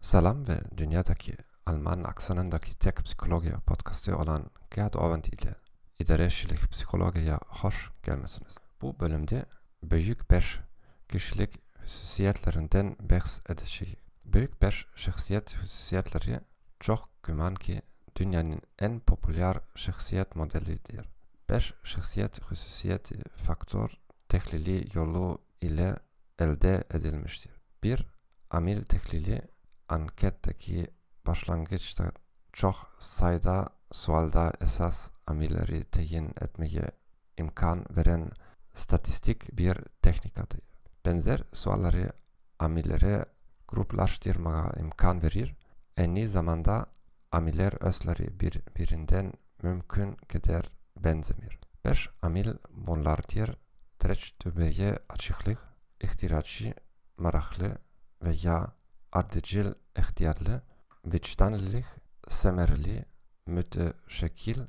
Selam ve dünyadaki Alman aksanındaki tek psikoloji podcastı olan Gerhard Orwand ile idareşilik psikolojiye hoş gelmesiniz. Bu bölümde büyük beş kişilik hususiyetlerinden bahs edeceğiz. Büyük beş şahsiyet hususiyetleri çok güman ki dünyanın en popüler şahsiyet modelidir. Beş şahsiyet hususiyeti faktör tehlili yolu ile elde edilmiştir. Bir amil tehlili anketteki başlangıçta çok sayıda sualda esas amilleri tayin etmeye imkan veren statistik bir teknikadır. Benzer sualları amillere gruplaştırmaya imkan verir. Aynı zamanda amiller özleri birbirinden mümkün kadar benzemir. Beş amil bunlardır. Tecrübeye açıklık, ihtiracı, meraklı veya ardıcıl ihtiyarlı, vicdanlılık, semerli, müteşekkil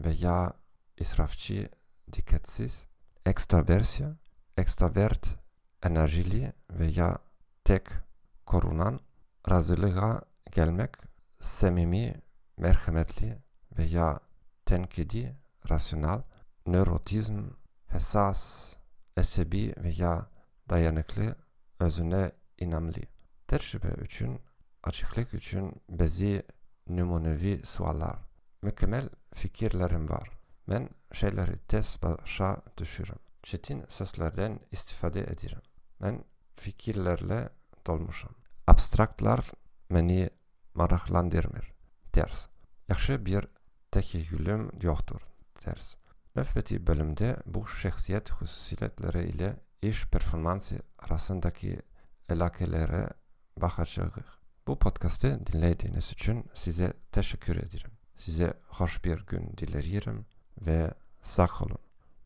veya israfçı, dikkatsiz, ekstraversiya, ekstravert, enerjili veya tek korunan, razılığa gelmek, samimi, merhametli veya tenkidi, rasyonel, nörotizm, hassas, esebi veya dayanıklı, özüne inanımlı. Tecrübe için, açıklık için bazı numunevi suallar. Mükemmel fikirlerim var. Ben şeyleri tez başa düşürüm. Çetin seslerden istifade ederim. Ben fikirlerle dolmuşum. Abstraktlar beni maraklandırmır. Ters. Yaxşı bir tekeyyülüm yoktur. Ters. Nöbeti bölümde bu şahsiyet hususiyetleri ile iş performansı arasındaki elakelere bakacağız. Bu podcast'ı dinlediğiniz için size teşekkür ederim. Size hoş bir gün dilerim ve sağ olun.